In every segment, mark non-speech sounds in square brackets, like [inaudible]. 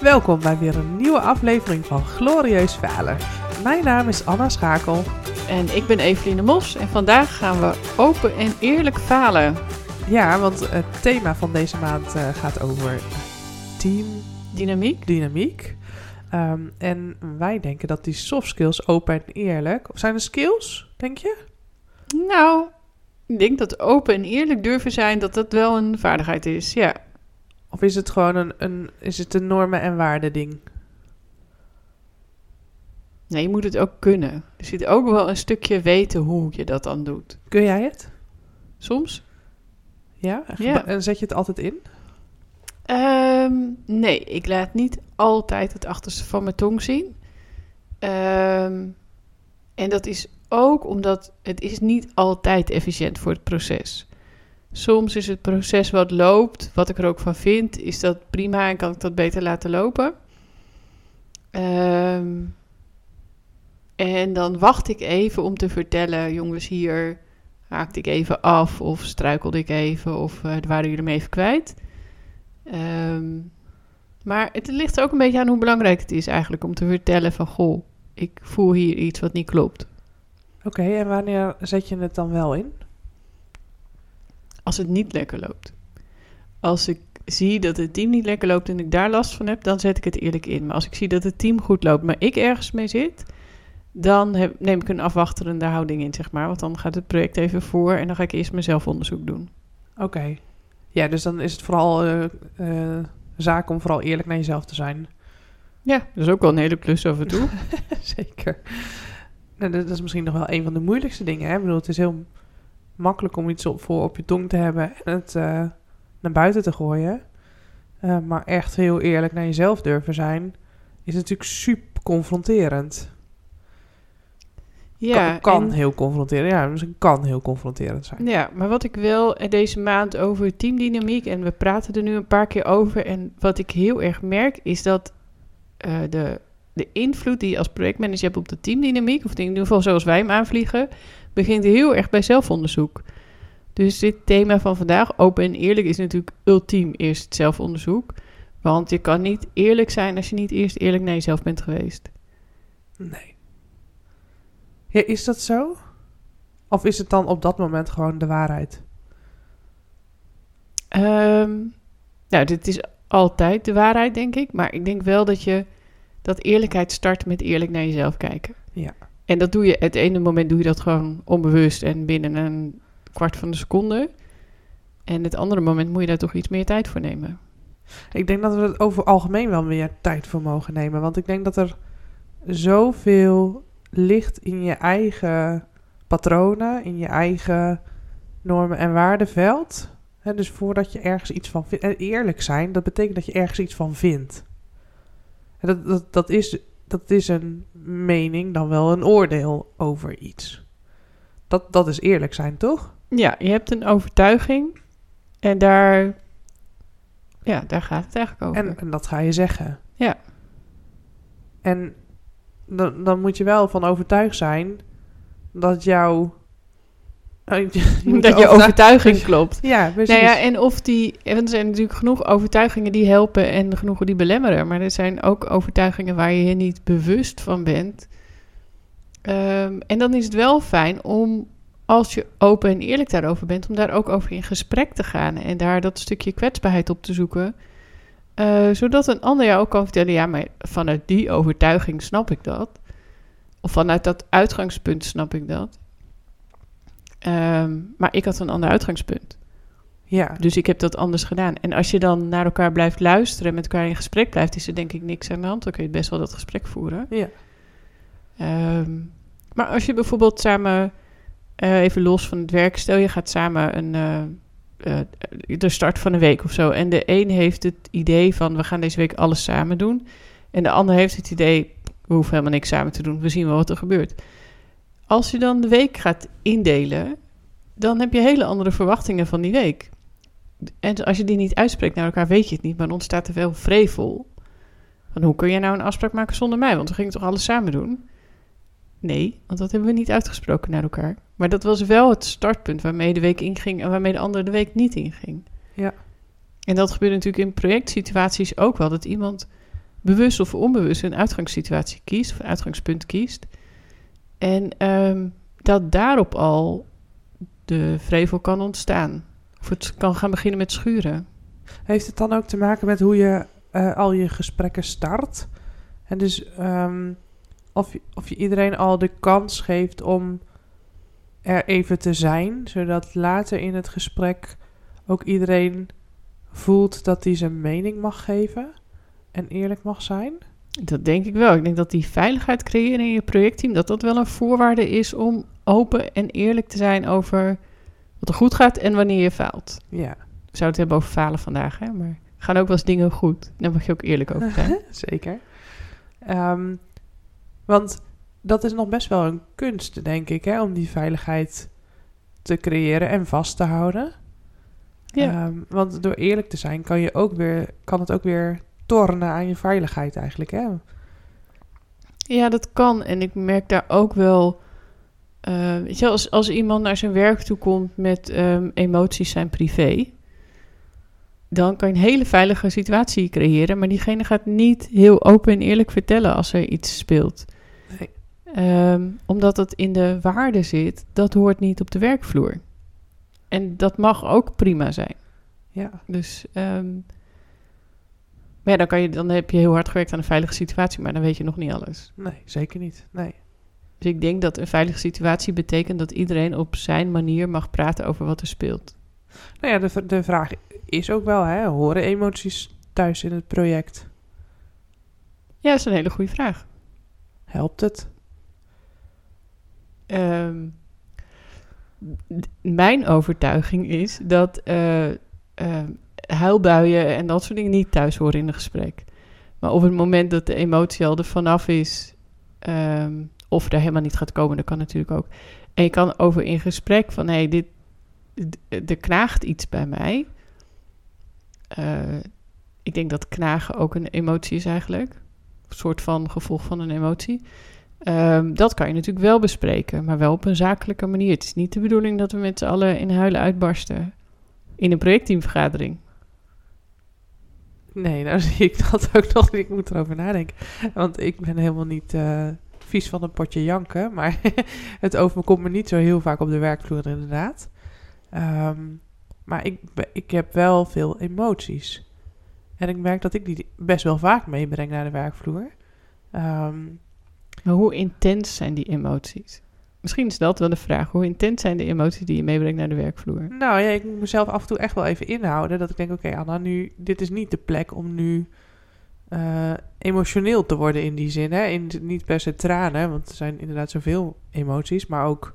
Welkom bij weer een nieuwe aflevering van Glorieus Falen. Mijn naam is Anna Schakel. En ik ben Eveline Mos en vandaag gaan we open en eerlijk falen. Ja, want het thema van deze maand eh, gaat over teamdynamiek. Dynamiek. Ehm, en wij denken dat die soft skills open en eerlijk... Of zijn het skills, denk je? Nou, ik denk dat open en eerlijk durven zijn, dat dat wel een vaardigheid is, ja. Of is het gewoon een, een, is het een normen- en waarden ding? Nee, je moet het ook kunnen. Er zit ook wel een stukje weten hoe je dat dan doet. Kun jij het? Soms? Ja? En Ja. En zet je het altijd in? Ehm, nee, ik laat niet altijd het achterste van mijn tong zien. Ehm, en dat is ook omdat het is niet altijd efficiënt voor het proces. Soms is het proces wat loopt, wat ik er ook van vind, is dat prima en kan ik dat beter laten lopen. Ehm, en dan wacht ik even om te vertellen, jongens, hier haakte ik even af of struikelde ik even of eh, waren jullie me even kwijt. Ehm, maar het ligt ook een beetje aan hoe belangrijk het is eigenlijk om te vertellen van... Goh, ik voel hier iets wat niet klopt. Oké, en wanneer zet je het dan wel in? Als het niet lekker loopt. Als ik zie dat het team niet lekker loopt en ik daar last van heb, dan zet ik het eerlijk in. Maar als ik zie dat het team goed loopt, maar ik ergens mee zit... dan heb, neem ik een afwachterende houding in, zeg maar. Want dan gaat het project even voor en dan ga ik eerst mezelf onderzoek doen. Oké. Ja, dus dan is het vooral eh, zaak om vooral eerlijk naar jezelf te zijn. Ja, dat is ook wel een hele klus af en toe. [laughs] Zeker. Nou, dat is misschien nog wel een van de moeilijkste dingen. Hè? Ik bedoel, het is heel makkelijk om iets op, voor op je tong te hebben en het eh, naar buiten te gooien. Eh, maar echt heel eerlijk naar jezelf durven zijn, is natuurlijk super confronterend. ja, kan kan en- heel confronterend. Ja, misschien kan heel confronterend zijn. Ja, maar wat ik wel eh, deze maand over teamdynamiek, en we praten er nu een paar keer over, en wat ik heel erg merk, is dat de, de invloed die je als projectmanager hebt op de teamdynamiek, of in ieder geval zoals wij hem aanvliegen, begint heel erg bij zelfonderzoek. Dus dit thema van vandaag, open en eerlijk, is natuurlijk ultiem eerst het zelfonderzoek. Want je kan niet eerlijk zijn als je niet eerst eerlijk naar jezelf bent geweest. Nee. Ja, is dat zo? Of is het dan op dat moment gewoon de waarheid? Ehm, nou, dit is altijd de waarheid, denk ik. Maar ik denk wel dat je dat eerlijkheid start met eerlijk naar jezelf kijken. Ja. En dat doe je, het ene moment doe je dat gewoon onbewust en binnen een kwart van de seconde. En het andere moment moet je daar toch iets meer tijd voor nemen. Ik denk dat we het over algemeen wel meer tijd voor mogen nemen. Want ik denk dat er zoveel ligt in je eigen patronen, in je eigen normen en waardeveld. Hè, dus voordat je ergens iets van vindt. En eerlijk zijn, dat betekent dat je ergens iets van vindt. En dat, dat, dat, is, dat is een mening, dan wel een oordeel over iets. Dat, dat is eerlijk zijn, toch? Ja, je hebt een overtuiging en daar, ja, daar gaat het eigenlijk over. En, en dat ga je zeggen. Ja. En dan, dan moet je wel van overtuigd zijn dat jouw... je [laughs] moet dat je overtuiging [laughs] klopt. Ja, precies. Nou ja, en of die. Er zijn natuurlijk genoeg overtuigingen die helpen en genoeg die belemmeren. Maar er zijn ook overtuigingen waar je je niet bewust van bent. Ehm, en dan is het wel fijn om, als je open en eerlijk daarover bent, om daar ook over in gesprek te gaan. En daar dat stukje kwetsbaarheid op te zoeken. Eh, zodat een ander jou ook kan vertellen: ja, maar vanuit die overtuiging snap ik dat. Of vanuit dat uitgangspunt snap ik dat. Ehm, maar ik had een ander uitgangspunt. ja, Dus ik heb dat anders gedaan. En als je dan naar elkaar blijft luisteren en met elkaar in gesprek blijft, is er denk ik niks aan de hand. Dan kun je best wel dat gesprek voeren. ja. Ehm, maar als je bijvoorbeeld samen, eh, even los van het werk, stel je gaat samen een, eh, eh, de start van een week of zo. En de een heeft het idee van we gaan deze week alles samen doen. En de ander heeft het idee, we hoeven helemaal niks samen te doen. We zien wel wat er gebeurt. Als je dan de week gaat indelen, dan heb je hele andere verwachtingen van die week. En als je die niet uitspreekt naar elkaar, weet je het niet. Maar dan ontstaat er wel vrevel. Van hoe kun je nou een afspraak maken zonder mij? Want we gingen toch alles samen doen? Nee, want dat hebben we niet uitgesproken naar elkaar. Maar dat was wel het startpunt waarmee de week inging en waarmee de andere de week niet inging. Ja. En dat gebeurt natuurlijk in projectsituaties ook wel. Dat iemand bewust of onbewust een uitgangssituatie kiest, of een uitgangspunt kiest. En ehm, dat daarop al de vrevel kan ontstaan. Of het kan gaan beginnen met schuren. Heeft het dan ook te maken met hoe je eh, al je gesprekken start? En dus ehm, of, of je iedereen al de kans geeft om er even te zijn, zodat later in het gesprek ook iedereen voelt dat hij zijn mening mag geven en eerlijk mag zijn? Dat denk ik wel. Ik denk dat die veiligheid creëren in je projectteam, dat dat wel een voorwaarde is om open en eerlijk te zijn over wat er goed gaat en wanneer je faalt. Ja. We zouden het hebben over falen vandaag, hè? maar gaan ook wel eens dingen goed. Daar mag je ook eerlijk over zijn. [laughs] Zeker. Ehm, want dat is nog best wel een kunst, denk ik, hè, om die veiligheid te creëren en vast te houden. Ja. Ehm, want door eerlijk te zijn kan, je ook weer, kan het ook weer tornen aan je veiligheid eigenlijk. Hè? Ja, dat kan. En ik merk daar ook wel. eh, weet je, als, als iemand naar zijn werk toe komt met ehm, emoties zijn privé, dan kan je een hele veilige situatie creëren, maar diegene gaat niet heel open en eerlijk vertellen als er iets speelt. Nee. Ehm, omdat het in de waarde zit, dat hoort niet op de werkvloer. En dat mag ook prima zijn. Ja, Dus ehm, maar ja, dan, kan je, dan heb je heel hard gewerkt aan een veilige situatie, maar dan weet je nog niet alles. nee, zeker niet. Nee. Dus ik denk dat een veilige situatie betekent dat iedereen op zijn manier mag praten over wat er speelt. Nou ja, de, de vraag is ook wel, hè, horen emoties thuis in het project? Ja, dat is een hele goede vraag. Helpt het? Ehm, mijn overtuiging is dat eh, eh, huilbuien en dat soort dingen niet thuis horen in een gesprek. Maar op het moment dat de emotie al er vanaf is, ehm, of er helemaal niet gaat komen, dat kan natuurlijk ook. En je kan over in gesprek van, hé, dit, er knaagt iets bij mij. Eh, ik denk dat knagen ook een emotie is eigenlijk. Een soort van gevolg van een emotie. Ehm, dat kan je natuurlijk wel bespreken, maar wel op een zakelijke manier. Het is niet de bedoeling dat we met z'n allen in huilen uitbarsten in een projectteamvergadering. Nee, nou [laughs] zie ik dat ook nog. Ik moet erover nadenken. Want ik ben helemaal niet eh, vies van een potje janken. [laughs] Maar [laughs] het overkomt me niet zo heel vaak op de werkvloer inderdaad. Ehm, maar ik, ik heb wel veel emoties. En ik merk dat ik die best wel vaak meebreng naar de werkvloer. Ehm, Maar hoe intens zijn die emoties? Misschien is dat wel de vraag. Hoe intens zijn de emoties die je meebrengt naar de werkvloer? nou ja, ik moet mezelf af en toe echt wel even inhouden. Dat ik denk, oké Anna, nu, dit is niet de plek om nu eh, emotioneel te worden in die zin. Hè? In, niet per se tranen, want er zijn inderdaad zoveel emoties. Maar ook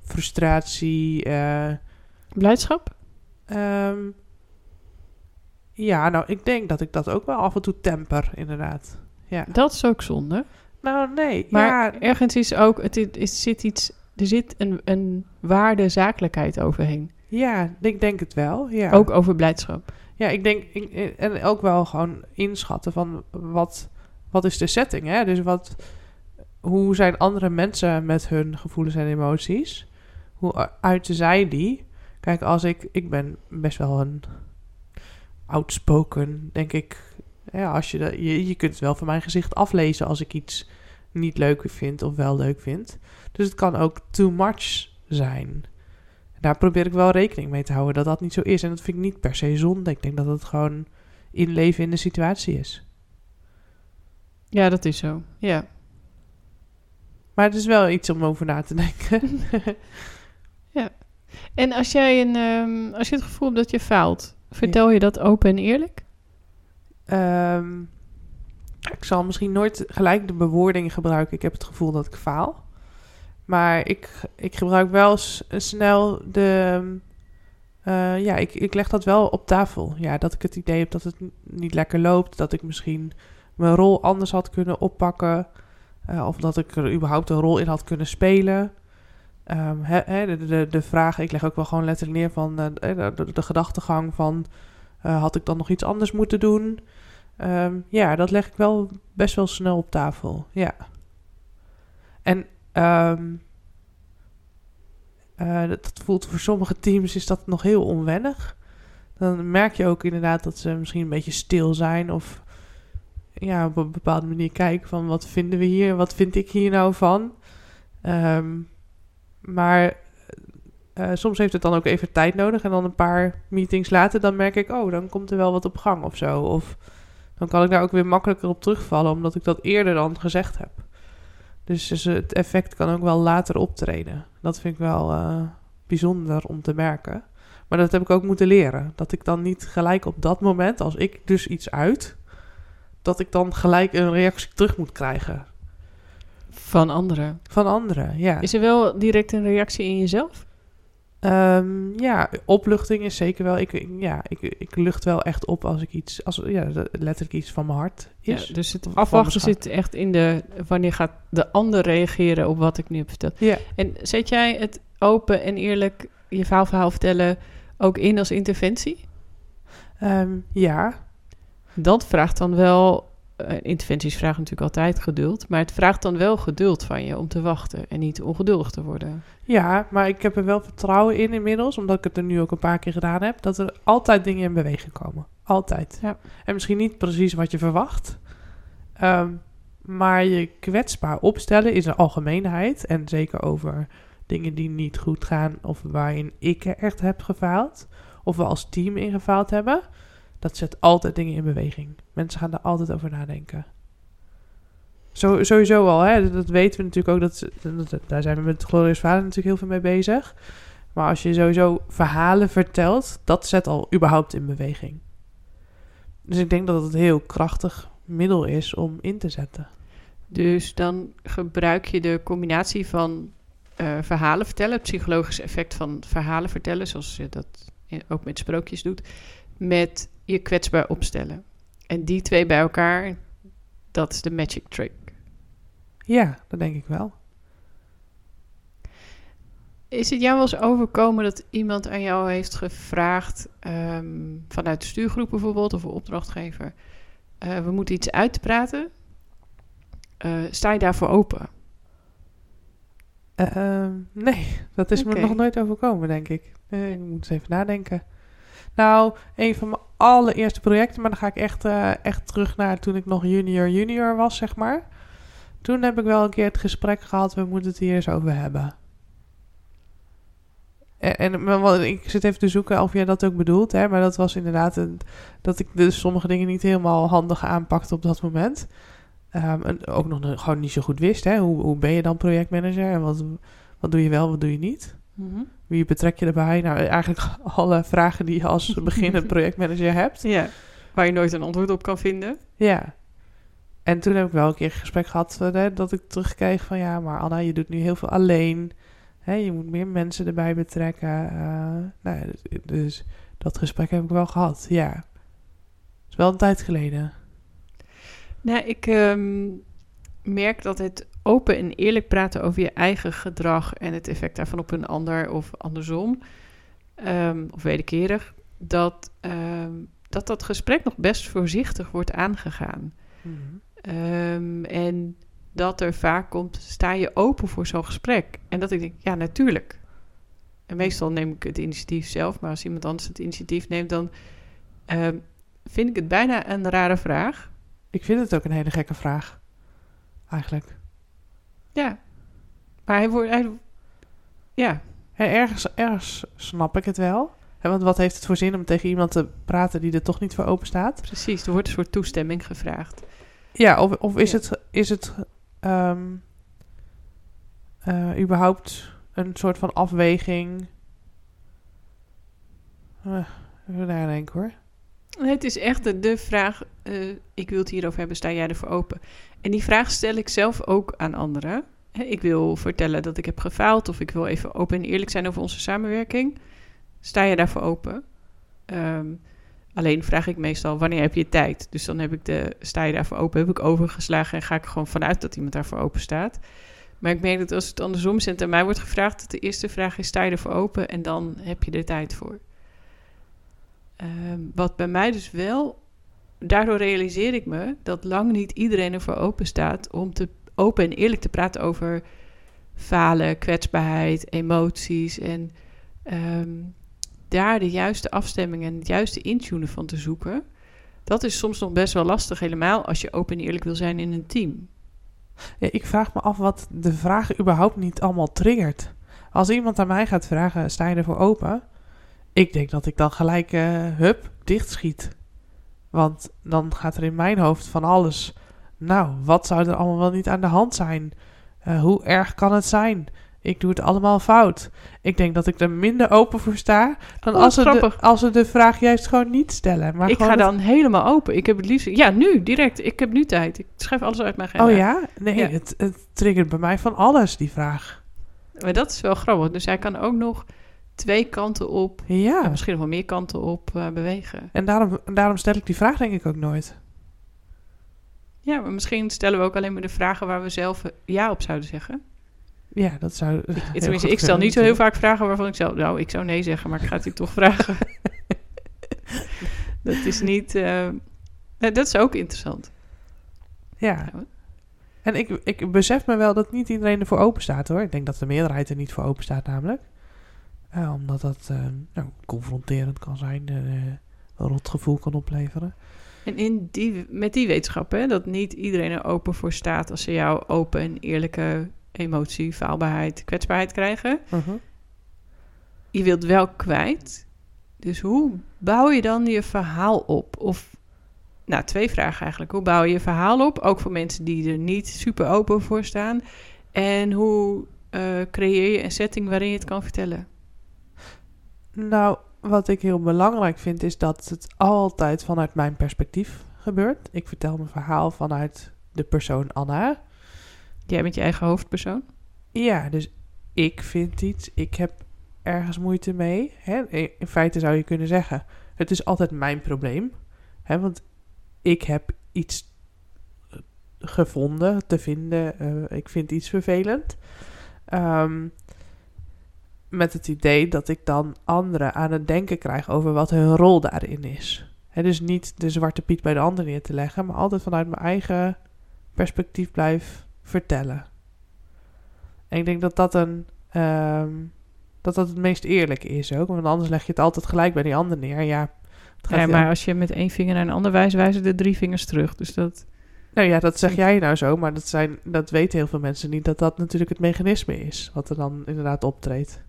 frustratie. eh, Blijdschap? ehm, ja, nou, ik denk dat ik dat ook wel af en toe temper, inderdaad. Ja. Dat is ook zonde. Nou, nee. Maar ja, ergens is ook, het is, zit iets, er zit een, een waarde zakelijkheid overheen. ja, ik denk het wel. Ja. Ook over blijdschap. Ja, ik denk, ik, en ook wel gewoon inschatten van wat, wat is de setting, hè? Dus wat, hoe zijn andere mensen met hun gevoelens en emoties? Hoe uiten zij die? Kijk, als ik, ik ben best wel een outspoken, denk ik. Ja, als je, dat, je, je kunt het wel van mijn gezicht aflezen als ik iets niet leuk vind of wel leuk vind. Dus het kan ook too much zijn. Daar probeer ik wel rekening mee te houden dat dat niet zo is. En dat vind ik niet per se zonde. Ik denk dat het gewoon inleven in de situatie is. Ja, dat is zo. Ja. Maar het is wel iets om over na te denken. [laughs] [laughs] En als jij een, ehm, als je het gevoel hebt dat je faalt, vertel je dat open en eerlijk? Ehm, ik zal misschien nooit gelijk de bewoording gebruiken. Ik heb het gevoel dat ik faal. Maar ik, ik gebruik wel snel de. eh, ja, ik, ik leg dat wel op tafel. Ja, dat ik het idee heb dat het niet lekker loopt. Dat ik misschien mijn rol anders had kunnen oppakken. eh, of dat ik er überhaupt een rol in had kunnen spelen. Ehm, de, de, de vraag, ik leg ook wel gewoon letterlijk neer van eh, de, de, de gedachtegang van... eh, had ik dan nog iets anders moeten doen? Ehm, ja, dat leg ik wel best wel snel op tafel. Ja. En ehm, eh, dat, voelt voor sommige teams is dat nog heel onwennig. Dan merk je ook inderdaad dat ze misschien een beetje stil zijn of ja, op een bepaalde manier kijken van wat vinden we hier, wat vind ik hier nou van. Ehm, maar eh, soms heeft het dan ook even tijd nodig en dan een paar meetings later, dan merk ik, oh, dan komt er wel wat op gang of zo. Of dan kan ik daar ook weer makkelijker op terugvallen, omdat ik dat eerder dan gezegd heb. Dus, dus het effect kan ook wel later optreden. Dat vind ik wel eh, bijzonder om te merken. Maar dat heb ik ook moeten leren. Dat ik dan niet gelijk op dat moment, als ik dus iets uit, dat ik dan gelijk een reactie terug moet krijgen. Van anderen. Van anderen, ja. Is er wel direct een reactie in jezelf? Ehm, ja, opluchting is zeker wel. Ik, ja, ik, ik lucht wel echt op als ik iets, als ja, letterlijk iets van mijn hart is. Ja, dus het afwachten zit echt in de wanneer gaat de ander reageren op wat ik nu heb verteld. Ja. En zet jij het open en eerlijk je verhaal vertellen ook in als interventie? Ehm, ja. Dat vraagt dan wel uh, interventies vragen natuurlijk altijd geduld. Maar het vraagt dan wel geduld van je om te wachten en niet ongeduldig te worden. Ja, maar ik heb er wel vertrouwen in inmiddels, omdat ik het er nu ook een paar keer gedaan heb, dat er altijd dingen in beweging komen. Altijd. Ja. En misschien niet precies wat je verwacht. Ehm, maar je kwetsbaar opstellen is een algemeenheid. En zeker over dingen die niet goed gaan of waarin ik er echt heb gefaald. Of we als team in gefaald hebben dat zet altijd dingen in beweging. Mensen gaan er altijd over nadenken. Zo, sowieso al, hè? Dat, weten we natuurlijk ook. Dat, daar zijn we met Glorious Vader natuurlijk heel veel mee bezig. Maar als je sowieso verhalen vertelt, dat zet al überhaupt in beweging. Dus ik denk dat het een heel krachtig middel is om in te zetten. Dus dan gebruik je de combinatie van uh, verhalen vertellen, het psychologische effect van verhalen vertellen, zoals je dat ook met sprookjes doet, met je kwetsbaar opstellen. En die twee bij elkaar, dat is de magic trick. Ja, dat denk ik wel. Is het jou wel eens overkomen dat iemand aan jou heeft gevraagd, ehm, vanuit de stuurgroep bijvoorbeeld, of een opdrachtgever, uh, we moeten iets uitpraten? Uh, sta je daarvoor open? Uh, nee, dat is me nog nooit overkomen, denk ik. ik moet eens even nadenken. Nou, een van mijn allereerste projecten, maar dan ga ik echt, echt terug naar toen ik nog junior junior was, zeg maar. Toen heb ik wel een keer het gesprek gehad, we moeten het hier eens over hebben. En, en ik zit even te zoeken of jij dat ook bedoelt, hè, maar dat was inderdaad een, dat ik dus sommige dingen niet helemaal handig aanpakte op dat moment. Um, en ook nog gewoon niet zo goed wist, hè. Hoe, hoe ben je dan projectmanager en wat, wat doe je wel, wat doe je niet? Mm wie betrek je erbij? Nou, eigenlijk alle vragen die je als [laughs] beginnend projectmanager hebt. Ja, waar je nooit een antwoord op kan vinden. Ja. En toen heb ik wel een keer een gesprek gehad eh, dat ik terugkreeg van... ja, maar Anna, je doet nu heel veel alleen. Hè, je moet meer mensen erbij betrekken. Uh, nou, dus, dus dat gesprek heb ik wel gehad, ja. Het is wel een tijd geleden. Nou, ik um, merk dat het open en eerlijk praten over je eigen gedrag en het effect daarvan op een ander of andersom, um, of wederkerig, dat, um, dat dat gesprek nog best voorzichtig wordt aangegaan. Mm en dat er vaak komt, sta je open voor zo'n gesprek? En dat ik denk, ja, natuurlijk. En meestal neem ik het initiatief zelf, maar als iemand anders het initiatief neemt, dan vind ik het bijna een rare vraag. Ik vind het ook een hele gekke vraag, eigenlijk. Ja. Maar hij wordt... Hij, ja. ergens, ergens snap ik het wel. want wat heeft het voor zin om tegen iemand te praten die er toch niet voor open staat? Precies, er wordt een soort toestemming gevraagd. Ja, of, of is het, is het um, uh, überhaupt een soort van afweging? Uh, even nadenken hoor. Het is echt de, de vraag, uh, ik wil het hierover hebben, sta jij ervoor open? En die vraag stel ik zelf ook aan anderen. Ik wil vertellen dat ik heb gefaald of ik wil even open en eerlijk zijn over onze samenwerking. Sta je daarvoor open? Um, alleen vraag ik meestal wanneer heb je tijd? Dus dan heb ik de sta je daarvoor open, heb ik overgeslagen en ga ik gewoon vanuit dat iemand daarvoor open staat. Maar ik merk dat als het andersom is en mij wordt gevraagd, dat de eerste vraag is sta je ervoor open en dan heb je er tijd voor. Um, wat bij mij dus wel daardoor realiseer ik me dat lang niet iedereen ervoor open staat om te open en eerlijk te praten over falen, kwetsbaarheid, emoties en um, daar de juiste afstemming en het juiste intunen van te zoeken. Dat is soms nog best wel lastig, helemaal als je open en eerlijk wil zijn in een team. Ik vraag me af wat de vraag überhaupt niet allemaal triggert. Als iemand aan mij gaat vragen, sta je ervoor open? Ik denk dat ik dan gelijk, eh hup, dichtschiet. Want dan gaat er in mijn hoofd van alles. Nou, wat zou er allemaal wel niet aan de hand zijn? Eh, hoe erg kan het zijn? Ik doe het allemaal fout. Ik denk dat ik er minder open voor sta dan Oh, als, ze de, als ze de vraag juist gewoon niet stellen. Maar ik ga het- dan helemaal open. Ik heb het liefst... Ja, nu, direct. Ik heb nu tijd. Ik schrijf alles uit mijn agenda. Oh ja? Nee, Ja. Het, het triggert bij mij van alles, die vraag. Maar dat is wel grappig. Dus hij kan ook nog twee kanten op... Ja. en misschien nog wel meer kanten op eh, bewegen. En daarom, daarom stel ik die vraag denk ik ook nooit. Ja, maar misschien stellen we ook alleen maar de vragen... waar we zelf eh, ja op zouden zeggen. Ja, dat zou. Tenminste, ik stel niet zo heel vaak vragen waarvan ik zelf... Nou, ik zou nee zeggen, maar ik ga het je toch vragen. [laughs] dat is niet... eh, dat is ook interessant. Ja. En ik, ik besef me wel dat niet iedereen ervoor open staat hoor. Ik denk dat de meerderheid er niet voor open staat, namelijk. Omdat dat eh, nou, confronterend kan zijn, eh, een rot gevoel kan opleveren. En in die, met die wetenschap, hè, dat niet iedereen er open voor staat... als ze jou open en eerlijke emotie, faalbaarheid, kwetsbaarheid krijgen... je wilt wel kwijt. Dus hoe bouw je dan je verhaal op? Of, nou, twee vragen eigenlijk. Hoe bouw je je verhaal op? Ook voor mensen die er niet super open voor staan. En hoe eh, creëer je een setting waarin je het kan vertellen? Nou, wat ik heel belangrijk vind is dat het altijd vanuit mijn perspectief gebeurt. Ik vertel mijn verhaal vanuit de persoon Anna. Jij bent je eigen hoofdpersoon. Ja, dus ik vind iets, ik heb ergens moeite mee. Hè? In feite zou je kunnen zeggen, het is altijd mijn probleem. Hè? Want ik heb iets eh, gevonden, te vinden, eh, ik vind iets vervelend. Ehm, met het idee dat ik dan anderen aan het denken krijg over wat hun rol daarin is. Hè, dus niet de zwarte piet bij de ander neer te leggen, maar altijd vanuit mijn eigen perspectief blijf vertellen. En ik denk dat dat een. ehm, dat dat het meest eerlijk is ook. Want anders leg je het altijd gelijk bij die ander neer. Ja, heel- maar als je met één vinger naar een ander wijst, wijzen de drie vingers terug. Dus dat... Nou ja, dat zeg jij nou zo, maar dat, zijn, dat weten heel veel mensen niet. Dat dat natuurlijk het mechanisme is. Wat er dan inderdaad optreedt.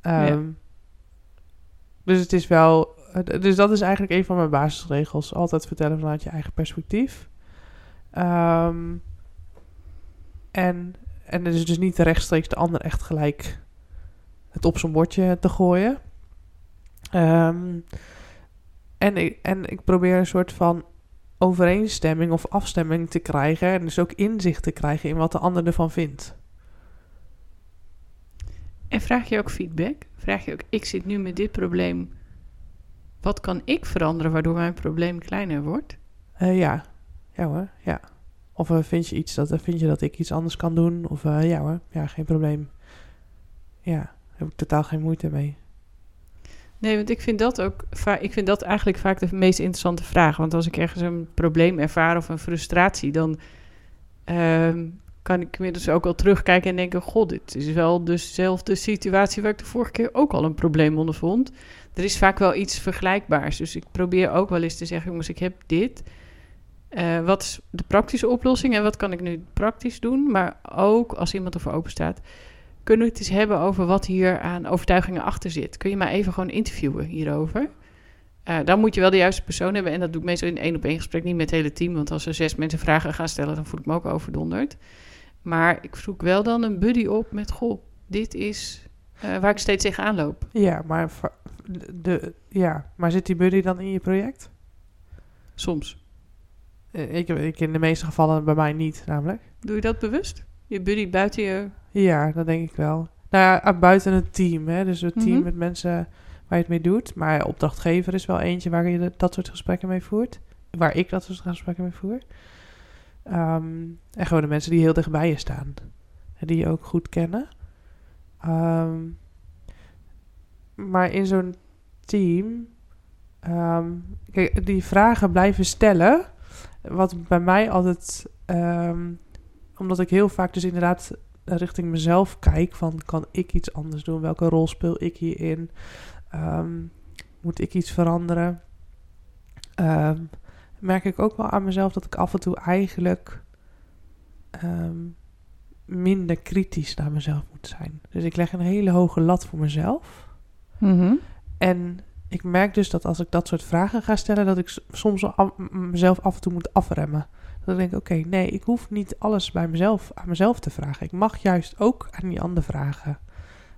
Ehm, Dus het is wel. Dus dat is eigenlijk een van mijn basisregels. Altijd vertellen vanuit je eigen perspectief. Ehm, en, en het is dus niet rechtstreeks de ander echt gelijk het op zijn bordje te gooien. Ehm, en, ik, en ik probeer een soort van overeenstemming of afstemming te krijgen. En dus ook inzicht te krijgen in wat de ander ervan vindt. En vraag je ook feedback? Vraag je ook, ik zit nu met dit probleem. Wat kan ik veranderen waardoor mijn probleem kleiner wordt? Eh, ja. ja hoor, ja. Of eh, vind je iets dat, eh, vind je dat ik iets anders kan doen? Of eh, ja hoor, ja, geen probleem. Ja, heb ik totaal geen moeite mee. Nee, want ik vind dat ook ik vind dat eigenlijk vaak de meest interessante vraag. Want als ik ergens een probleem ervaar of een frustratie, dan ehm, kan ik inmiddels ook al terugkijken en denken: God, dit is wel dezelfde situatie waar ik de vorige keer ook al een probleem onder vond. Er is vaak wel iets vergelijkbaars. Dus ik probeer ook wel eens te zeggen: jongens, ik heb dit. Eh, wat is de praktische oplossing en wat kan ik nu praktisch doen? Maar ook als iemand ervoor open staat, kunnen we het eens hebben over wat hier aan overtuigingen achter zit? Kun je mij even gewoon interviewen hierover? Eh, dan moet je wel de juiste persoon hebben. En dat doe ik meestal in één op één gesprek, niet met het hele team. Want als er zes mensen vragen gaan stellen, dan voel ik me ook overdonderd. Maar ik zoek wel dan een buddy op met: Goh, dit is eh, waar ik steeds tegenaan loop. Ja, maar, de, ja, maar zit die buddy dan in je project? Soms. Eh, Ik, ik in de meeste gevallen bij mij niet, namelijk. Doe je dat bewust? Je buddy buiten je. Ja, dat denk ik wel. Nou ja, ah, buiten het team, hè. Dus het team Mhm. met mensen waar je het mee doet. Maar opdrachtgever is wel eentje waar je de- dat soort gesprekken mee voert. Waar ik dat soort gesprekken mee voer. Ehm, en gewoon de mensen die heel dichtbij je staan. En die je ook goed kennen. Ehm, maar in zo'n team... ehm, kijk, die vragen blijven stellen. Wat bij mij altijd... ehm, omdat ik heel vaak dus inderdaad richting mezelf kijk. Van, kan ik iets anders doen? Welke rol speel ik hierin? Ehm, moet ik iets veranderen? ehm, merk ik ook wel aan mezelf dat ik af en toe eigenlijk minder kritisch naar mezelf moet zijn. Dus ik leg een hele hoge lat voor mezelf. Mhm. En ik merk dus dat als ik dat soort vragen ga stellen, dat ik soms mezelf af en toe moet afremmen. Dat ik denk, oké, nee, ik hoef niet alles bij mezelf, aan mezelf te vragen. Ik mag juist ook aan die ander vragen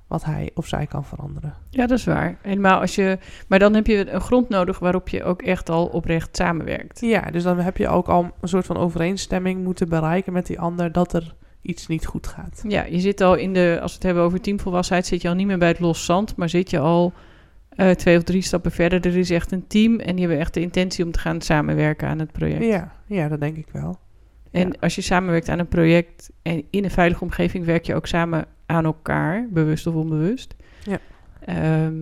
wat hij of zij kan veranderen. Ja, dat is waar. Helemaal als je, maar dan heb je een grond nodig waarop je ook echt al oprecht samenwerkt. Ja, dus dan heb je ook al een soort van overeenstemming moeten bereiken met die ander dat er iets niet goed gaat. Ja, je zit al in de, als we het hebben over teamvolwassenheid, zit je al niet meer bij het los zand, maar zit je al eh, twee of drie stappen verder. Er is echt een team en die hebben echt de intentie om te gaan samenwerken aan het project. Ja, ja, dat denk ik wel. En Ja. als je samenwerkt aan een project en in een veilige omgeving werk je ook samen aan elkaar, bewust of onbewust. Ja. Ehm,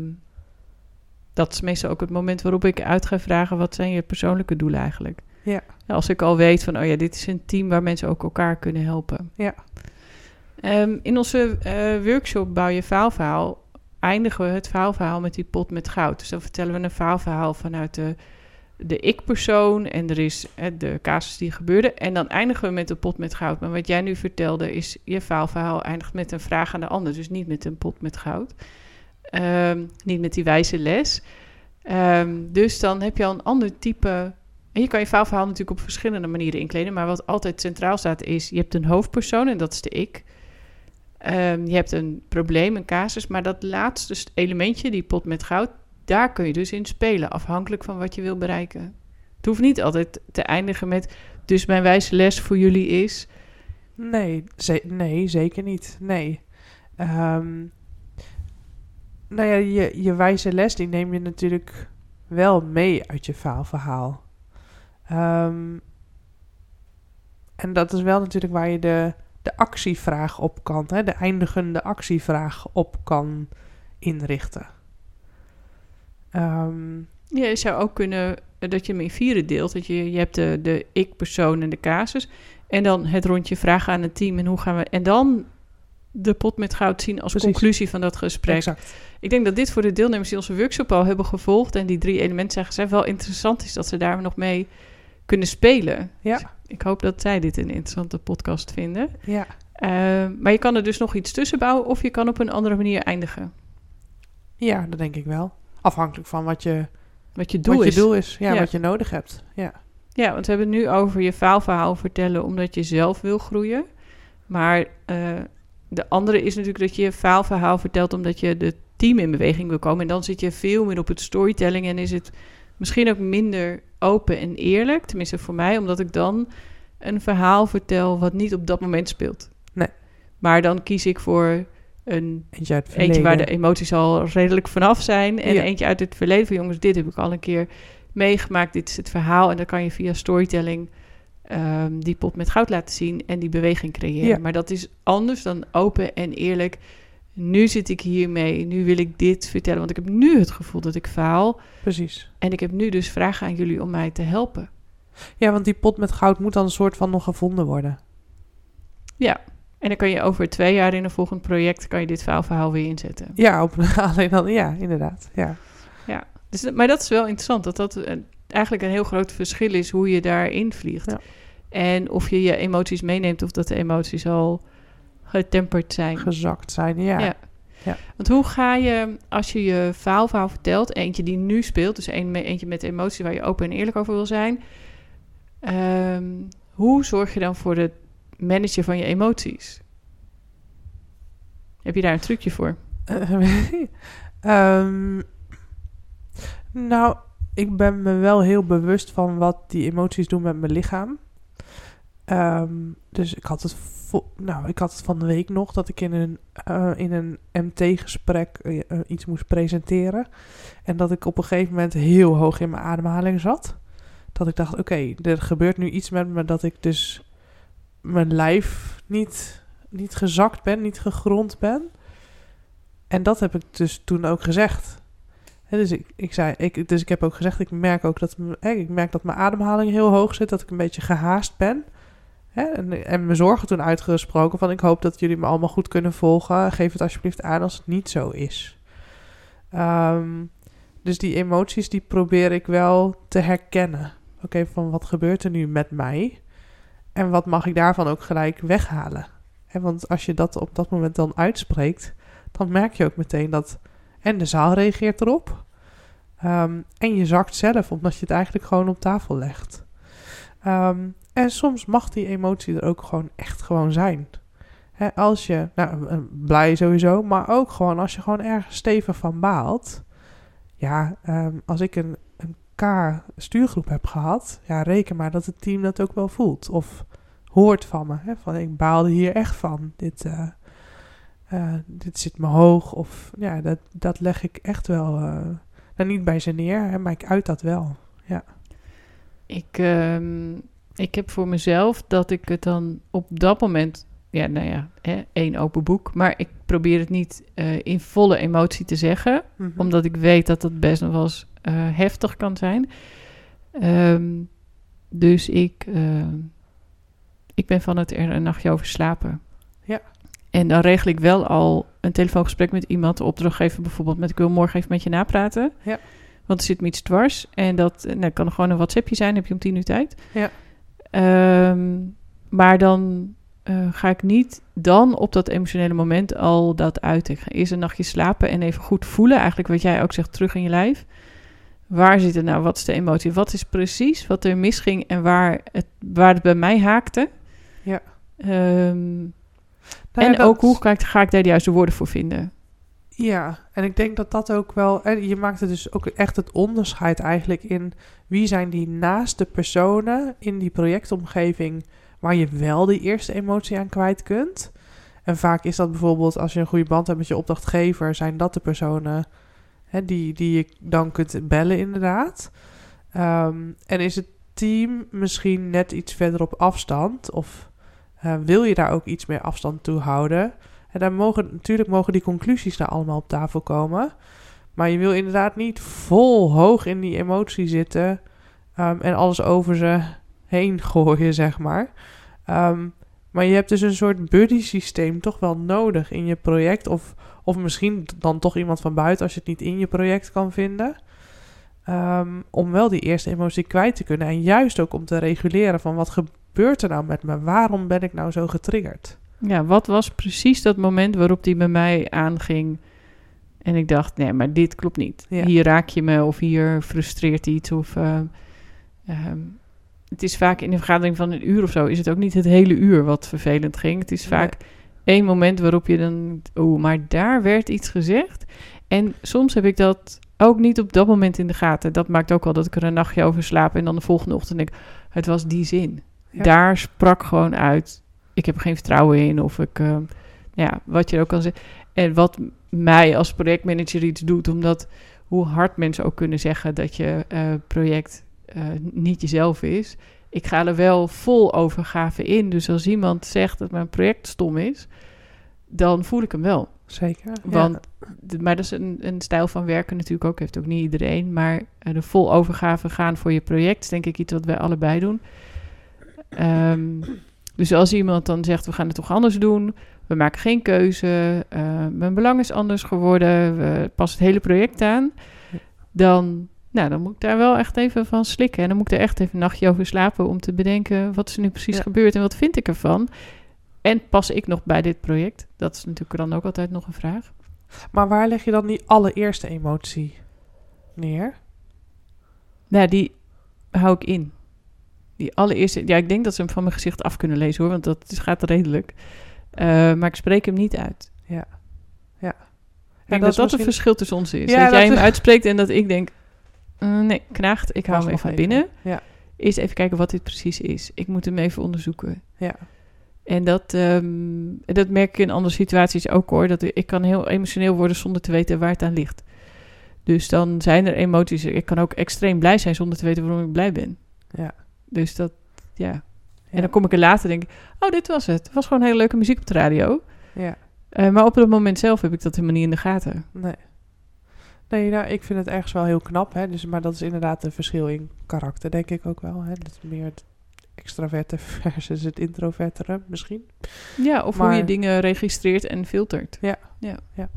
dat is meestal ook het moment waarop ik uit ga vragen: wat zijn je persoonlijke doelen eigenlijk? Ja. Als ik al weet van, oh ja, dit is een team waar mensen ook elkaar kunnen helpen. Ja. Ehm, in onze eh, workshop Bouw je faalverhaal eindigen we het faalverhaal met die pot met goud. Dus dan vertellen we een faalverhaal vanuit de, de ik-persoon en er is eh, de casus die gebeurde. En dan eindigen we met de pot met goud. Maar wat jij nu vertelde is, je faalverhaal eindigt met een vraag aan de ander. Dus niet met een pot met goud. Ehm, niet met die wijze les. Ehm, dus dan heb je al een ander type... En je kan je faalverhaal natuurlijk op verschillende manieren inkleden. Maar wat altijd centraal staat is, je hebt een hoofdpersoon en dat is de ik. Ehm, je hebt een probleem, een casus, maar dat laatste elementje, die pot met goud, daar kun je dus in spelen, afhankelijk van wat je wil bereiken. Het hoeft niet altijd te eindigen met, dus mijn wijze les voor jullie is. Nee, nee zeker niet. Nee. Ehm, nou ja, je, je wijze les, die neem je natuurlijk wel mee uit je faalverhaal. Ehm, en dat is wel natuurlijk waar je de, de actievraag op kan, hè, de eindigende actievraag op kan inrichten. Ehm, Ja, je zou ook kunnen eh, dat je hem in vieren deelt. Dat je, je hebt de, de ik-persoon en de casus. En dan het rondje vragen aan het team en hoe gaan we. En dan de pot met goud zien als Precies. conclusie van dat gesprek. exact. Ik denk dat dit voor de deelnemers die onze workshop al hebben gevolgd en die drie elementen zijn gezegd, wel interessant is dat ze daar nog mee kunnen spelen. Ja. Dus ik hoop dat zij dit een interessante podcast vinden. Ja, Eh, maar je kan er dus nog iets tussen bouwen of je kan op een andere manier eindigen. ja, dat denk ik wel. Afhankelijk van wat je, Wat je doel wat je is. doel is, ja, Ja. wat je nodig hebt. Ja. Ja, want we hebben het nu over je faalverhaal vertellen omdat je zelf wil groeien. Maar eh, de andere is natuurlijk dat je je faalverhaal vertelt omdat je de team in beweging wil komen. En dan zit je veel meer op het storytelling en is het misschien ook minder open en eerlijk. Tenminste voor mij, omdat ik dan een verhaal vertel wat niet op dat moment speelt. Nee. Maar dan kies ik voor een Eentje waar de emoties al redelijk vanaf zijn. En Ja. eentje uit het verleden van jongens, dit heb ik al een keer meegemaakt. Dit is het verhaal. En dan kan je via storytelling ehm, die pot met goud laten zien en die beweging creëren. Ja. Maar dat is anders dan open en eerlijk. Nu zit ik hiermee, nu wil ik dit vertellen. Want ik heb nu het gevoel dat ik faal. Precies. En ik heb nu dus vragen aan jullie om mij te helpen. Ja, want die pot met goud moet dan een soort van nog gevonden worden. Ja, en dan kan je over twee jaar in een volgend project... kan je dit faalverhaal weer inzetten. Ja, op, [laughs] alleen dan, ja, inderdaad. Ja. Dus, maar dat is wel interessant, dat dat eigenlijk een heel groot verschil is hoe je daarin vliegt. Ja. En of je je emoties meeneemt of dat de emoties al getemperd zijn. Gezakt zijn, ja. Ja. Ja. Want hoe ga je, als je je faalverhaal vertelt, eentje die nu speelt, dus een, eentje met emoties waar je open en eerlijk over wil zijn, ehm, hoe zorg je dan voor het managen van je emoties? Heb je daar een trucje voor? [laughs] Ehm, nou, ik ben me wel heel bewust van wat die emoties doen met mijn lichaam. Ehm, dus ik had het, nou, ik had het van de week nog dat ik in een, eh, in een MT-gesprek eh, eh, iets moest presenteren. En dat ik op een gegeven moment heel hoog in mijn ademhaling zat. Dat ik dacht, oké, er gebeurt nu iets met me dat ik dus mijn lijf niet, niet gezakt ben, niet gegrond ben. En dat heb ik dus toen ook gezegd. Dus, ik, ik zei, ik, dus ik heb ook gezegd, ik merk ook dat, ik merk dat mijn ademhaling heel hoog zit, dat ik een beetje gehaast ben. En, en mijn zorgen toen uitgesproken van, ik hoop dat jullie me allemaal goed kunnen volgen. Geef het alsjeblieft aan als het niet zo is. Ehm, dus die emoties die probeer ik wel te herkennen. Oké, van wat gebeurt er nu met mij? En wat mag ik daarvan ook gelijk weghalen? Hè, want als je dat op dat moment dan uitspreekt, dan merk je ook meteen dat en de zaal reageert erop. Ehm, en je zakt zelf, omdat je het eigenlijk gewoon op tafel legt. Ehm, en soms mag die emotie er ook gewoon echt gewoon zijn. Als je, nou, eh, blij sowieso, maar ook gewoon als je gewoon ergens stevig van baalt. Ja, ehm, als ik een, een K-stuurgroep heb gehad, ja, reken maar dat het team dat ook wel voelt. Of hoort van me. Van ik baalde hier echt van. Dit, uh, uh, dit zit me hoog. Of ja, dat, dat leg ik echt wel. Uh, niet bij ze neer, maar ik uit dat wel. Ja. Ik, um, ik heb voor mezelf dat ik het dan op dat moment. Ja, nou ja, hè, één open boek. Maar ik probeer het niet in volle emotie te zeggen. Mm -hmm. Omdat ik weet dat dat best nog wel eens heftig kan zijn. Um, dus ik ik ben van het er een nachtje over slapen. Ja. En dan regel ik wel al een telefoongesprek met iemand, de opdrachtgever bijvoorbeeld, met ik wil morgen even met je napraten. Ja. Want er zit me iets dwars. En dat nou, kan gewoon een WhatsAppje zijn, heb je om tien uur tijd. Ja. Um, maar dan uh, ga ik niet dan op dat emotionele moment al dat uiten. Ik ga eerst een nachtje slapen en even goed voelen. Eigenlijk wat jij ook zegt, terug in je lijf. Waar zit het nou? Wat is de emotie? Wat is precies wat er misging en waar het, waar het bij mij haakte? Ja. Um, nou en ook hoe ga ik, ga ik daar de juiste woorden voor vinden? Ja, en ik denk dat dat ook wel... En je maakt er dus ook echt het onderscheid eigenlijk in... wie zijn die naaste personen in die projectomgeving... waar je wel die eerste emotie aan kwijt kunt. En vaak is dat bijvoorbeeld als je een goede band hebt met je opdrachtgever... zijn dat de personen hè, die, die je dan kunt bellen inderdaad. Um, en is het team misschien net iets verder op afstand... of uh, wil je daar ook iets meer afstand toe houden? En daar mogen, natuurlijk mogen die conclusies daar allemaal op tafel komen. Maar je wil inderdaad niet vol hoog in die emotie zitten um, en alles over ze heen [laughs] gooien, zeg maar. Um, maar je hebt dus een soort buddy systeem toch wel nodig in je project. Of, of misschien dan toch iemand van buiten als je het niet in je project kan vinden. Um, om wel die eerste emotie kwijt te kunnen. En juist ook om te reguleren van wat gebeurt er nou met me? Waarom ben ik nou zo getriggerd? Ja, wat was precies dat moment waarop die bij mij aanging? En ik dacht, nee, maar dit klopt niet. Ja. Hier raak je me of hier frustreert iets. Of, uh, um, het is vaak in een vergadering van een uur of zo... is het ook niet het hele uur wat vervelend ging. Het is vaak één moment waarop je dan... oh, maar daar werd iets gezegd. En soms heb ik dat ook niet op dat moment in de gaten. Dat maakt ook wel dat ik er een nachtje over slaap... en dan de volgende ochtend denk het was die zin. Ja. Daar sprak gewoon uit, ik heb er geen vertrouwen in. Of ik, uh, ja, wat je ook kan zeggen. En wat mij als projectmanager iets doet, omdat hoe hard mensen ook kunnen zeggen dat je uh, project uh, niet jezelf is. Ik ga er wel vol overgave in. Dus als iemand zegt dat mijn project stom is, dan voel ik hem wel. Zeker. Want, ja. Maar dat is een, een stijl van werken natuurlijk ook, heeft ook niet iedereen. Maar de vol overgave gaan voor je project is denk ik iets wat wij allebei doen. Um, dus als iemand dan zegt, we gaan het toch anders doen, we maken geen keuze, uh, mijn belang is anders geworden, we passen het hele project aan, dan, nou, dan moet ik daar wel echt even van slikken. En dan moet ik er echt even een nachtje over slapen om te bedenken, wat is er nu precies ja. gebeurd en wat vind ik ervan? En pas ik nog bij dit project? Dat is natuurlijk dan ook altijd nog een vraag. Maar waar leg je dan die allereerste emotie neer? Nou, die hou ik in. Die allereerste, ja, ik denk dat ze hem van mijn gezicht af kunnen lezen hoor, want dat gaat redelijk. Uh, maar ik spreek hem niet uit. Ja. Ja. Ik denk dat dat, misschien... het verschil tussen ons is. Ja, dat jij hem is... uitspreekt en dat ik denk, uh, nee, knaagt, ik hou hem even, even binnen. Ja. Eerst even kijken wat dit precies is. Ik moet hem even onderzoeken. Ja. En dat, um, dat merk ik in andere situaties ook hoor. Dat ik kan heel emotioneel worden zonder te weten waar het aan ligt. Dus dan zijn er emoties. Ik kan ook extreem blij zijn zonder te weten waarom ik blij ben. Ja. Dus dat, ja. ja. En dan kom ik er later en denk ik, oh, dit was het. Het was gewoon hele leuke muziek op de radio. Ja. Uh, maar op het moment zelf heb ik dat helemaal niet in de gaten. Nee. Nee, nou, ik vind het ergens wel heel knap. Hè? Dus, maar dat is inderdaad een verschil in karakter, denk ik ook wel. Hè? Dat is meer het extraverte [laughs] versus het introvertere misschien. Ja, of maar, hoe je dingen registreert en filtert. Ja. Ja. ja.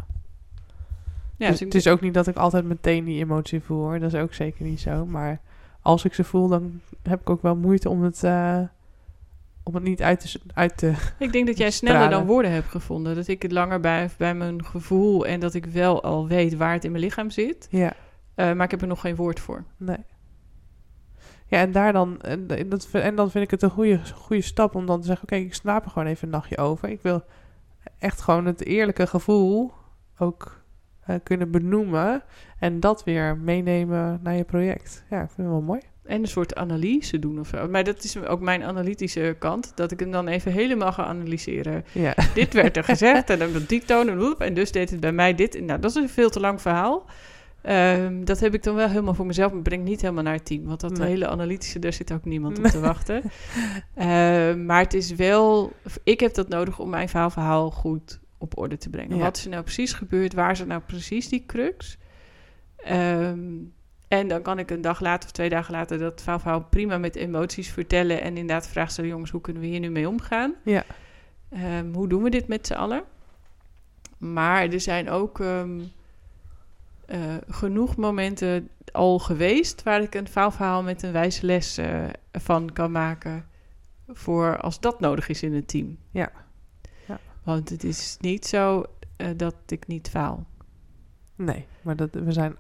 Ja, dus dus het is ook niet dat ik altijd meteen die emotie voel hoor. Dat is ook zeker niet zo. Maar als ik ze voel, dan heb ik ook wel moeite om het, eh, om het niet uit te, uit te... [laughs] Ik denk dat jij sneller stralen. dan woorden hebt gevonden. Dat ik het langer bij, bij mijn gevoel en dat ik wel al weet waar het in mijn lichaam zit. Ja, Eh, maar ik heb er nog geen woord voor. nee. Ja, en, daar dan, en, dat, en dan vind ik het een goede, goede stap om dan te zeggen... Oké, ik slaap er gewoon even een nachtje over. Ik wil echt gewoon het eerlijke gevoel ook eh, kunnen benoemen... en dat weer meenemen naar je project. Ja, ik vind het wel mooi. En een soort analyse doen of zo. Maar dat is ook mijn analytische kant. Dat ik hem dan even helemaal ga analyseren. Ja, [laughs] dit werd er gezegd en dan op die toon en En dus deed het bij mij dit. Nou, dat is een veel te lang verhaal. Ehm, dat heb ik dan wel helemaal voor mezelf. Maar breng niet helemaal naar het team. Want dat Nee. hele analytische, daar zit ook niemand op te wachten. Ehm, maar het is wel... Ik heb dat nodig om mijn verhaal, verhaal goed op orde te brengen. Ja. Wat is er nou precies gebeurd? Waar is er nou precies die crux? Ehm, en dan kan ik een dag later of twee dagen later dat verhaal, prima met emoties vertellen. En inderdaad vragen stellen, jongens, hoe kunnen we hier nu mee omgaan? ja, Ehm, hoe doen we dit met z'n allen? Maar er zijn ook ehm, eh, genoeg momenten al geweest waar ik een faalverhaal met een wijze les eh, van kan maken. Voor als dat nodig is in het team. Ja. Ja. Want het is niet zo eh, dat ik niet faal. nee. Maar dat, we zijn...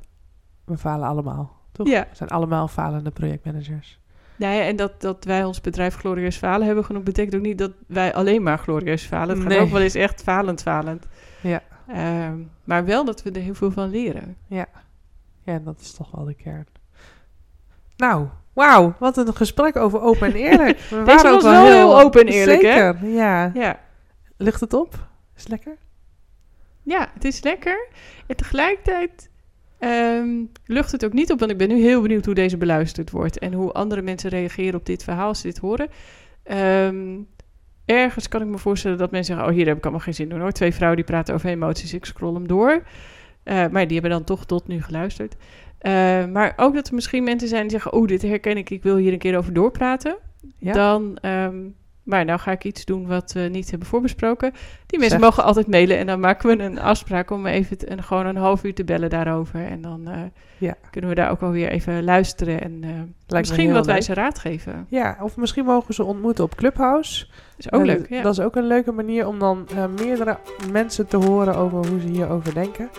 We falen allemaal, toch? Ja. We zijn allemaal falende projectmanagers. Nou ja, en dat, dat wij ons bedrijf glorieus falen hebben genoemd, betekent ook niet dat wij alleen maar glorieus falen. Het gaat Nee. ook wel eens echt falend, falend. Ja. Ehm, maar wel dat we er heel veel van leren. Ja, dat is toch wel de kern. Nou, wauw, wat een gesprek over open en eerlijk. We [laughs] waren ook wel heel open en eerlijk, hè? Zeker, ja. Ja. Lucht het op? Is het lekker? Ja, het is lekker. En tegelijkertijd ehm, lucht het ook niet op, want ik ben nu heel benieuwd hoe deze beluisterd wordt en hoe andere mensen reageren op dit verhaal als ze dit horen. Ehm, ergens kan ik me voorstellen dat mensen zeggen: Oh, hier heb ik allemaal geen zin in hoor. Twee vrouwen die praten over emoties, ik scroll hem door. Eh, maar die hebben dan toch tot nu geluisterd. Eh, maar ook dat er misschien mensen zijn die zeggen: Oh, dit herken ik, ik wil hier een keer over doorpraten. Ja. Dan, ehm, maar nou ga ik iets doen wat we niet hebben voorbesproken. Die mensen Zeg. mogen altijd mailen en dan maken we een afspraak om even te- gewoon een half uur te bellen daarover. En dan eh, Ja. kunnen we daar ook alweer even luisteren en eh, misschien wat leuk. wijze raad geven. Ja, of misschien mogen ze ontmoeten op Clubhouse. is ook Eh, leuk. Ja. Dat is ook een leuke manier om dan meerdere mensen te horen over hoe ze hierover denken.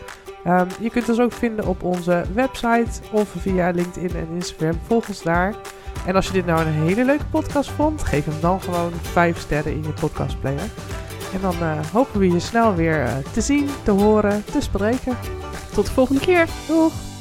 Ehm, je kunt ons ook vinden op onze website of via LinkedIn en Instagram. Volg ons daar. En als je dit nou een hele leuke podcast vond, geef hem dan gewoon 5 sterren in je podcastplayer. En dan eh, hopen we je snel weer eh, te zien, te horen, te spreken. Tot de volgende keer. Doeg!